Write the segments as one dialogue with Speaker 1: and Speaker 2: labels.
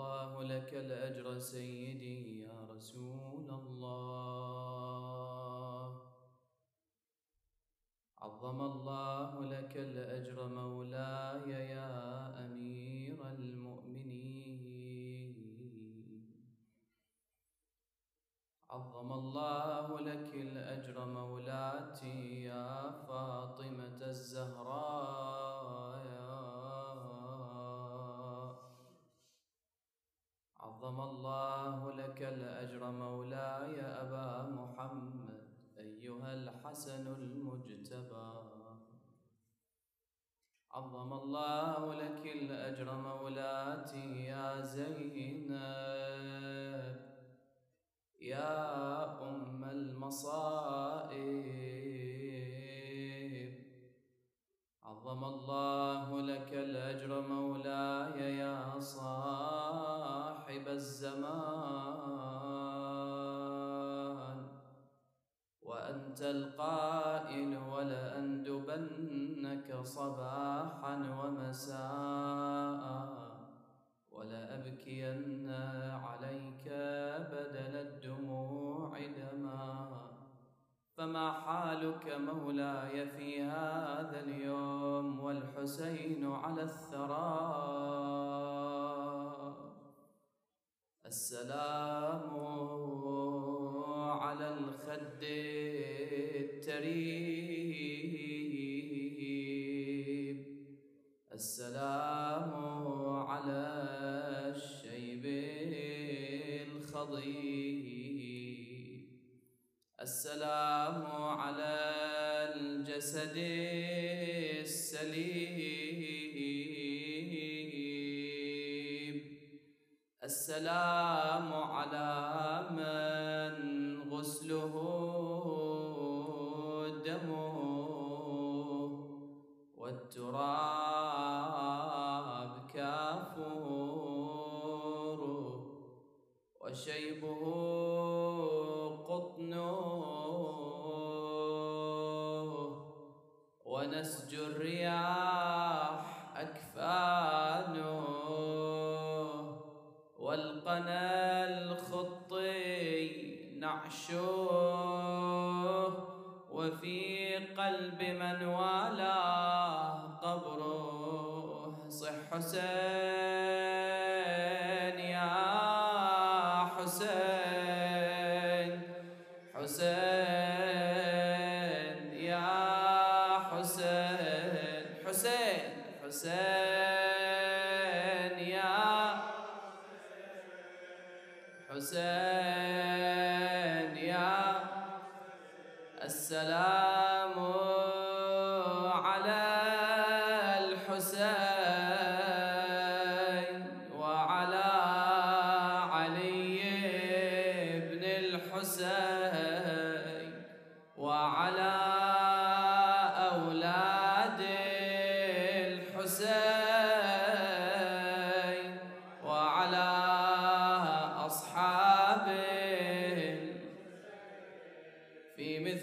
Speaker 1: الله لك الأجر سيدي يا رسول الله. عظم الله لك الأجر مولاي يا أمير المؤمنين. عظم الله لك الأجر مولاتي يا فاطمة الزهراء. عظم الله لك الأجر مولاي أبا محمد أيها الحسن المجتبى. عظم الله لك الأجر مولاتي يا زينب يا أم المصائب. عظم الله لك الأجر مولاي يا صاحب الزمان. وأنت القائل ولأندبنك صباحا ومساء. ولأبكين عليك بدل الدموع دما. فما حالك مولاي في هذا اليوم والحسين على الثرى؟ السلام على الخد التريب. السلام على الشيب الخضيب. السلام على الجسد السليم. السلام على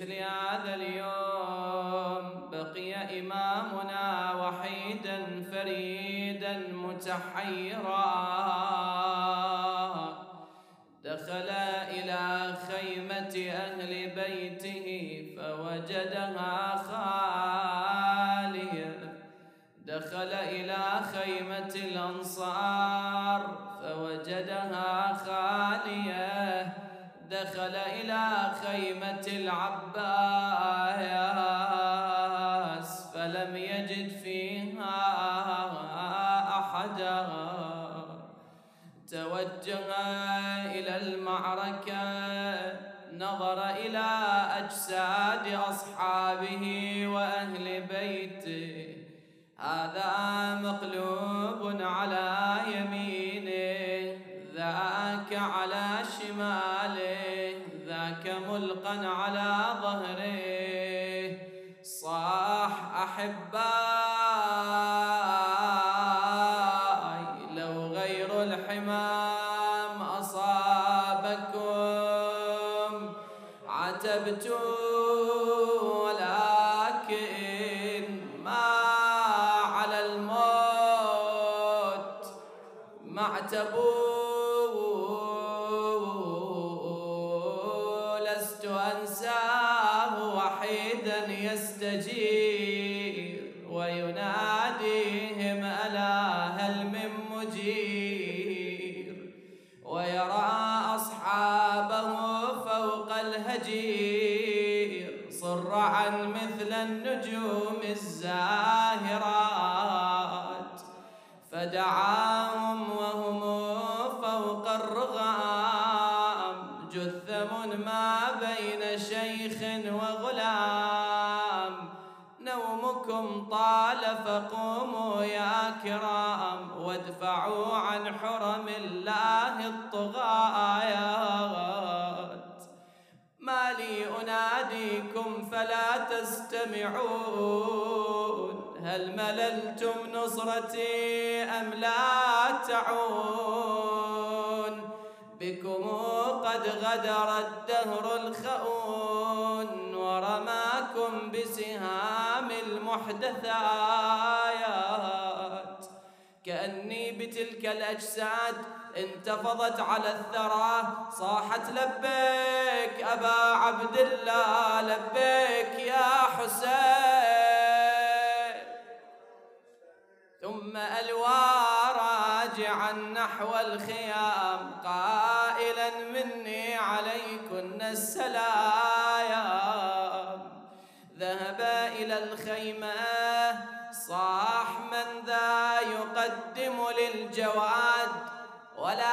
Speaker 1: مثل هذا اليوم. بقي إمامنا وحيدا فريدا متحيرا. العباس فلم يجد فيها أحدا. توجه إلى المعركة نظر إلى أجساد أصحابه وأهل بيته. هذا مقلوب على ملقا على ظهره. صاح أحبائي لو غير الحمام أصابكم. عتبت شيخ وغلام نومكم طال فقوموا يا كرام. وادفعوا عن حرم الله الطغايات ما لي أناديكم فلا تستمعون. هل مللتم نصرتي أم لا تعون؟ بكم قد غدر الدهر الخؤون ورماكم بسهام المحدثايات كأني بتلك الأجساد انتفضت على الثرى. صاحت لبيك أبا عبد الله لبيك يا حسين. ثم ألوى راجعا نحو الخيام. مني عليكن السلام ذهب إلى الخيمة صاح من ذا يقدم للجواد ولامتي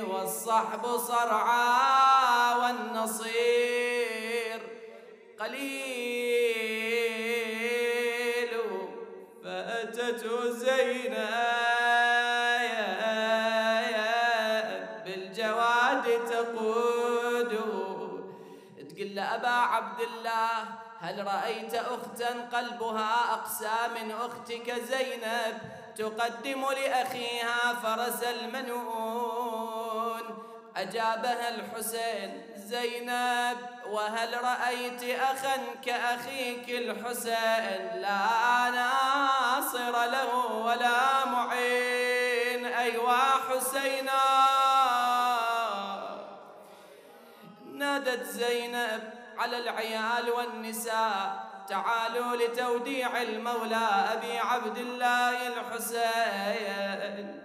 Speaker 1: والصحب صرعى والنصير قليل. فأتت زينب أبا عبد الله هل رأيت أختا قلبها أقسى من أختك زينب؟ تقدم لأخيها فرس المنون. أجابها الحسين زينب وهل رأيت أخا كأخيك الحسين؟ لا ناصر له ولا معين. أيوا حسينا. نادت زينب على العيال والنساء. تعالوا لتوديع المولى أبي عبد الله الحسين.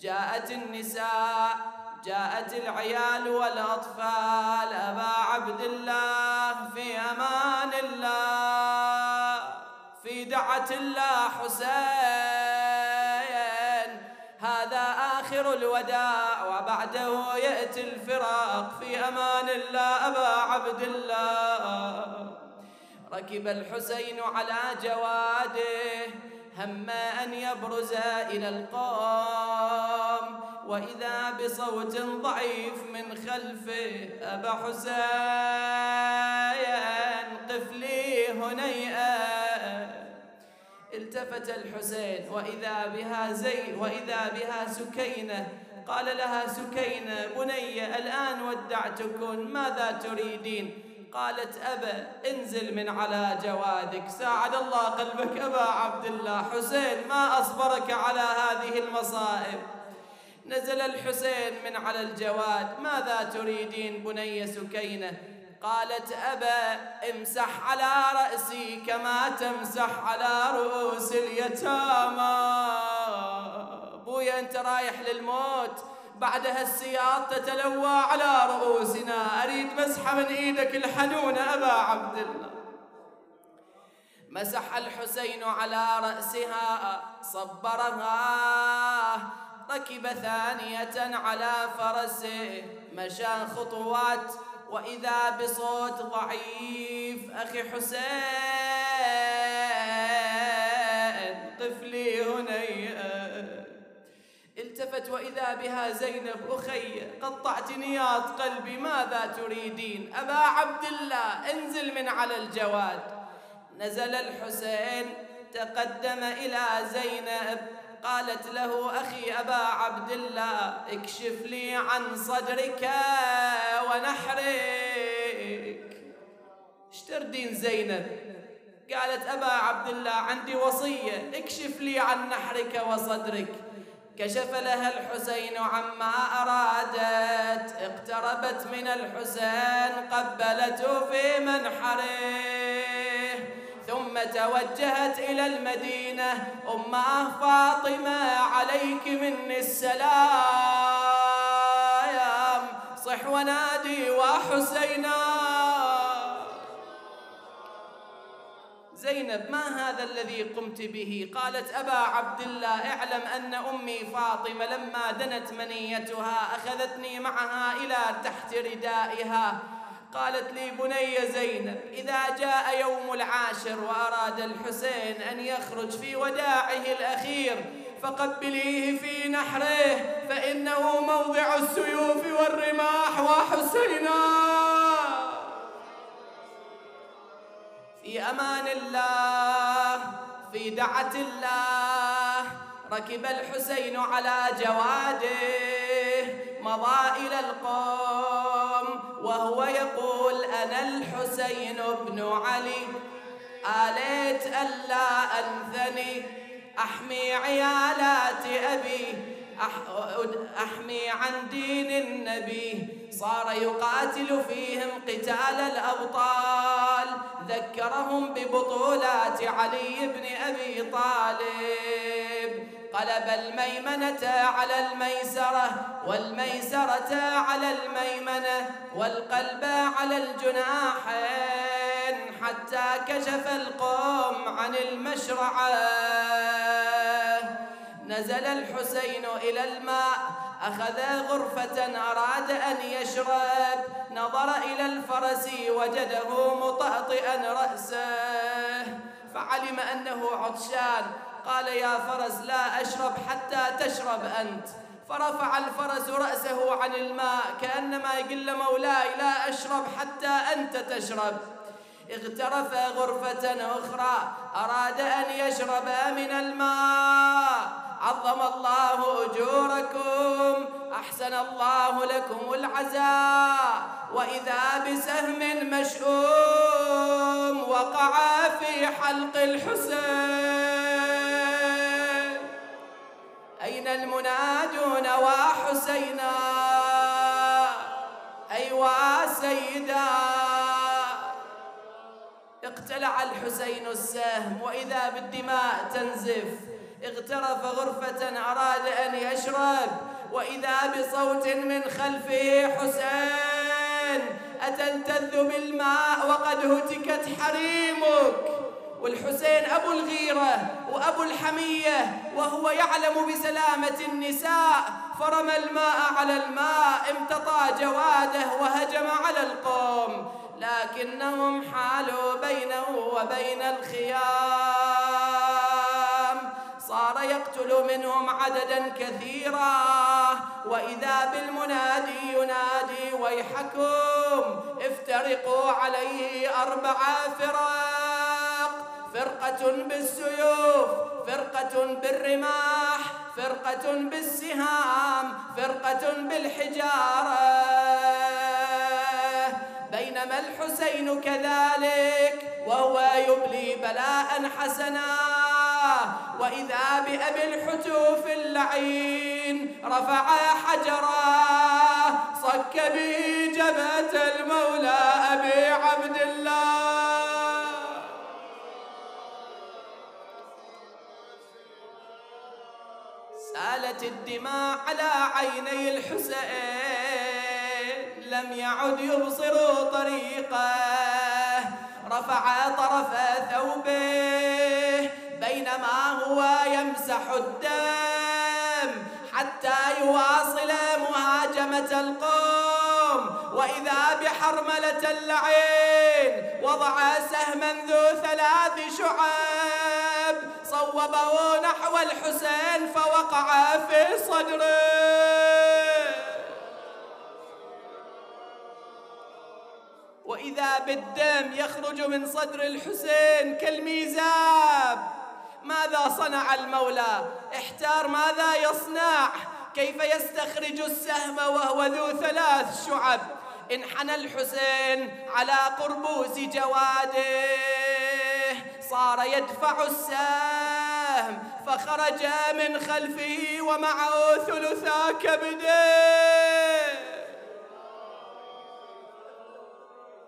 Speaker 1: جاءت النساء جاءت العيال والأطفال. أبا عبد الله في أمان الله في دعة الله حسين. آخر الوداع وبعده يأتي الفراق في أمان الله أبا عبد الله. ركب الحسين على جواده هم أن يبرز إلى القوم. وإذا بصوت ضعيف من خلفه أبا حسين قف لي هنيئة التفت الحسين وإذا بها زي وإذا بها سكينة. قال لها سكينة بني الآن ودعتكن ماذا تريدين؟ قالت أبا انزل من على جوادك. ساعد الله قلبك أبا عبد الله. حسين ما أصبرك على هذه المصائب؟ نزل الحسين من على الجواد. ماذا تريدين بني سكينة؟ قالت أبا امسح على رأسي كما تمسح على رؤوس اليتامى. بويا أنت رايح للموت. بعدها السياط تتلوى على رؤوسنا. أريد مسحة من إيدك الحنونة أبا عبد الله. مسح الحسين على رأسها صبرها. ركب ثانية على فرسه. مشى خطوات وإذا بصوت ضعيف أخي حسين قف لي هنيئة التفت وإذا بها زينب أخي قطعت نياط قلبي ماذا تريدين؟ أبا عبد الله انزل من على الجواد. نزل الحسين تقدم إلى زينب. قالت له أخي أبا عبد الله اكشف لي عن صدرك ونحرك. اشتردين زينب. قالت أبا عبد الله عندي وصية اكشف لي عن نحرك وصدرك. كشف لها الحسين عما أرادت. اقتربت من الحسين قبلته في منحره ثم توجهت إلى المدينة. أمه فاطمة عليك مني السلام. صح ونادي وحسينا. زينب ما هذا الذي قمت به؟ قالت أبا عبد الله اعلم أن أمي فاطمة لما دنت منيتها أخذتني معها إلى تحت ردائها. قالت لي بني زينب إذا جاء يوم العاشر وأراد الحسين أن يخرج في وداعه الأخير فقبليه في نحره فإنه موضع السيوف والرماح وحسينا. في أمان الله في دعة الله ركب الحسين على جواده مضى إلى القوم. وهو يقول أنا الحسين بن علي. آليت ألا أنثني. أحمي عيالات أبي. أحمي عن دين النبي. صار يقاتل فيهم قتال الأبطال. ذكرهم ببطولات علي بن أبي طالب. قلب الميمنة على الميسرة والميسرة على الميمنة والقلب على الجناحين حتى كشف القوم عن المشرعة. نزل الحسين إلى الماء أخذ غرفة أراد أن يشرب. نظر إلى الفرس وجده مطأطئا رأسه. فعلم أنه عطشان قال يا فرس لا أشرب حتى تشرب أنت. فرفع الفرس رأسه عن الماء كأنما يقول مولاي لا أشرب حتى أنت تشرب. اغترف غرفة أخرى أراد أن يشرب من الماء. عظم الله أجوركم أحسن الله لكم العزاء. وإذا بسهم مشؤوم وقع في حلق الحسين. المنادون وحسينا. أيوا سيدا. اقتلع الحسين السهم وإذا بالدماء تنزف. اغترف غرفة أراد أن يشرب وإذا بصوت من خلفه حسين أتلتذ بالماء وقد هتكت حريمك. والحسين أبو الغيرة وأبو الحمية وهو يعلم بسلامة النساء فرمى الماء على الماء امتطى جواده وهجم على القوم لكنهم حالوا بينه وبين الخيام. صار يقتل منهم عددا كثيرا وإذا بالمنادي ينادي ويحكم افترقوا عليه أربع فرق. فرقة بالسيوف فرقة بالرماح فرقة بالسهام فرقة بالحجارة. بينما الحسين كذلك وهو يبلي بلاء حسنا. وإذا بأبي الحتوف اللعين رفع حجرا صك به جبهة المولى. سالت الدماء على عيني الحسين. لم يعد يبصر طريقه رفع طرف ثوبه. بينما هو يمسح الدم حتى يواصل مهاجمة القوم. وإذا بحرملة اللعين وضع سهما ذو ثلاث شعب صوبه نحو الحسين فوقع في صدره. وإذا بالدم يخرج من صدر الحسين كالميزاب ماذا صنع المولى؟ احتار ماذا يصنع؟ كيف يستخرج السهم وهو ذو ثلاث شعب؟ انحنى الحسين على قربوس جواده صار يدفع السهم فخرج من خلفه ومعه ثلثا كبده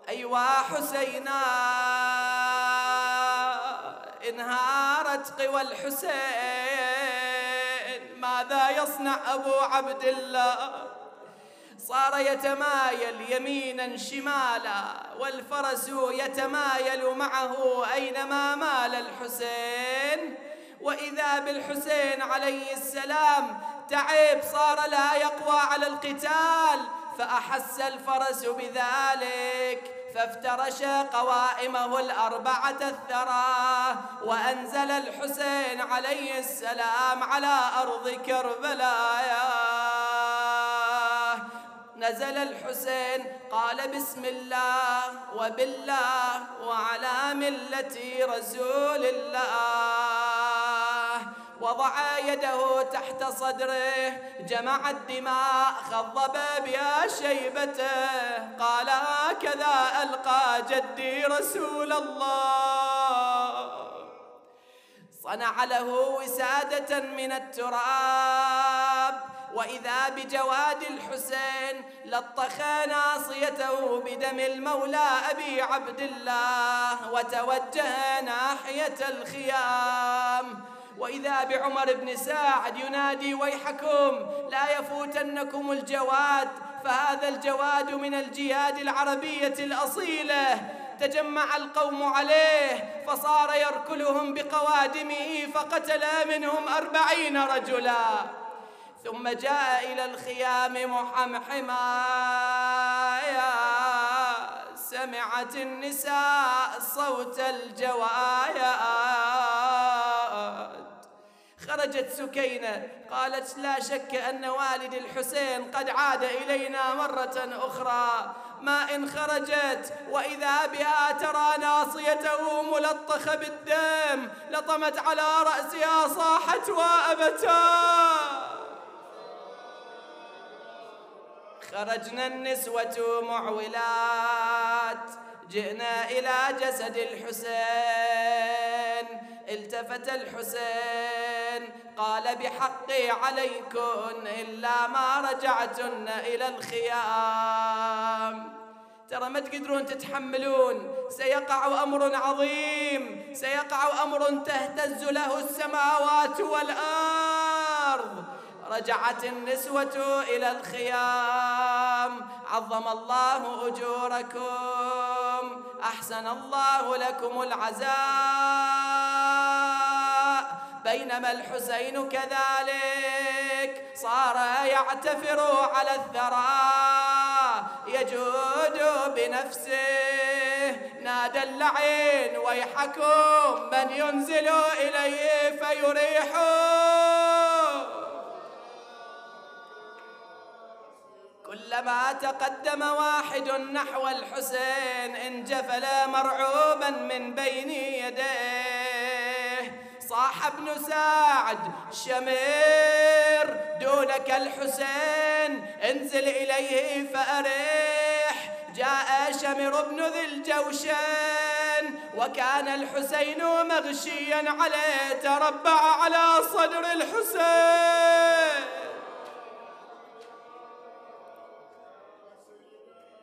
Speaker 1: أيوا حسينا انهارت قوى الحسين. ماذا يصنع أبو عبد الله؟ صار يتمايل يمينا شمالا والفرس يتمايل معه أينما مال الحسين. وإذا بالحسين عليه السلام تعب صار لا يقوى على القتال فأحس الفرس بذلك فافترش قوائمه الأربعة الثرى وأنزل الحسين عليه السلام على أرض كربلاء نزل الحسين قال بسم الله وبالله وعلى ملة رسول الله. وضع يده تحت صدره جمع الدماء خضب بها شيبته. قال هكذا ألقى جدي رسول الله. صنع له وسادة من التراب. وإذا بجواد الحسين لطخ ناصيته بدم المولى أبي عبد الله وتوجه ناحية الخيام. وإذا بعمر بن ساعد ينادي ويحكم لا يفوتنكم الجواد فهذا الجواد من الجياد العربية الأصيلة. تجمع القوم عليه فصار يركلهم بقوادمه فقتل منهم أربعين رجلا. ثم جاء إلى الخيام محمحما سمعت النساء صوت الجوايا خرجت سكينة. قالت لا شك أن والد الحسين قد عاد إلينا مرة أخرى. ما إن خرجت وإذا بها ترى ناصيته ملطخة بالدم لطمت على رأسها صاحت وأبتا خرجنا النسوة معولات جئنا إلى جسد الحسين التفت الحسين. قال بحقي عليكن إلا ما رجعتن إلى الخيام. ترى ما تقدرون تتحملون؟ سيقع أمر عظيم سيقع أمر تهتز له السماوات والأرض. رجعت النسوة إلى الخيام. عظم الله أجوركم أحسن الله لكم العزاء بينما الحسين كذلك صار يعتفر على الثرى يجود بنفسه. نادى اللعين ويحكم من ينزل إليه فيريحه كلما تقدم واحد نحو الحسين انجفل مرعوبا من بين يديه. صاح ابن سعد شمير دونك الحسين انزل إليه فأرحه. جاء شمر بن ذي الجوشن وكان الحسين مغشيا عليه. تربع على صدر الحسين.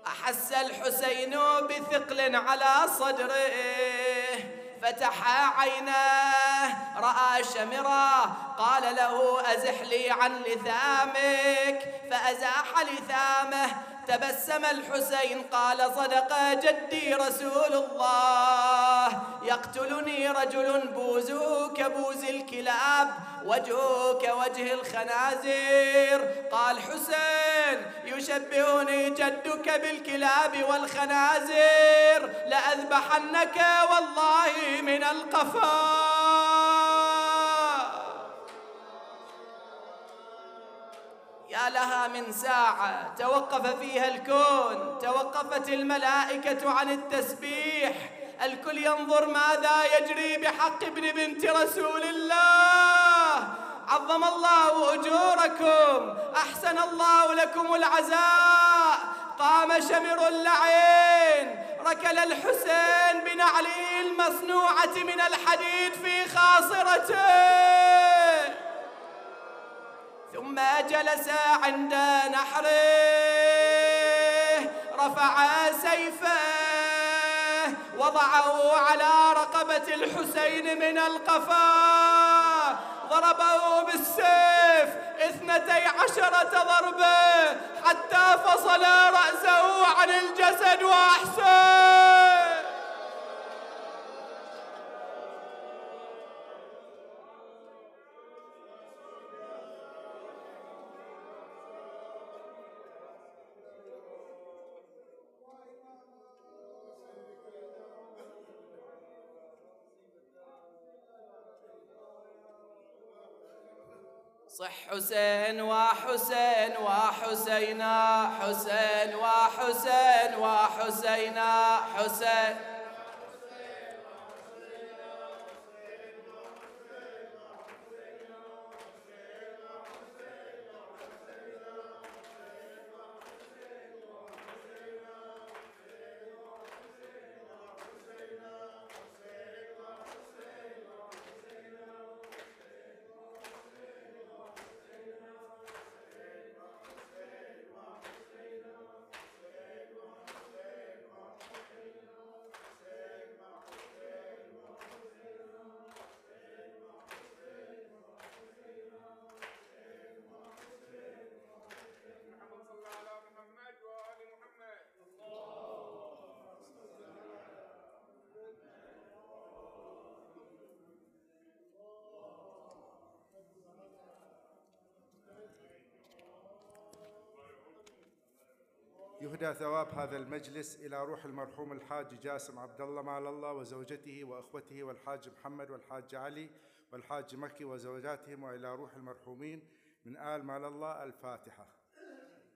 Speaker 1: أحس الحسين بثقل على صدره. فتح عيناه رأى شمرا قال له أزح لي عن لثامك. فأزاح لثامه تبسم الحسين قال صدق جدي رسول الله. يقتلني رجل بوزه كبوز الكلاب وجهه كوجه الخنازير. قال حسين يشبهني جدك بالكلاب والخنازير لأذبحنك والله من القفا يا لها من ساعة توقف فيها الكون توقفت الملائكة عن التسبيح. الكل ينظر ماذا يجري بحق ابن بنت رسول الله. عظم الله أجوركم أحسن الله لكم العزاء. قام شمر اللعين ركل الحسين بنعله المصنوعة من الحديد في خاصرته. ثم جلس عند نحره رفع سيفه وضعه على رقبة الحسين من القفا. ضربه بالسيف اثنتي عشرة ضربة حتى فصل رأسه عن الجسد وأحسن. صح حسين وحسين وحسينا حسين وحسين وحسينا حسين
Speaker 2: يهدى ثواب هذا المجلس إلى روح المرحوم الحاج جاسم عبد الله مال الله وزوجته وأخوته والحاج محمد والحاج علي والحاج مكي وزوجاتهم وإلى روح المرحومين من آل مال الله الفاتحة.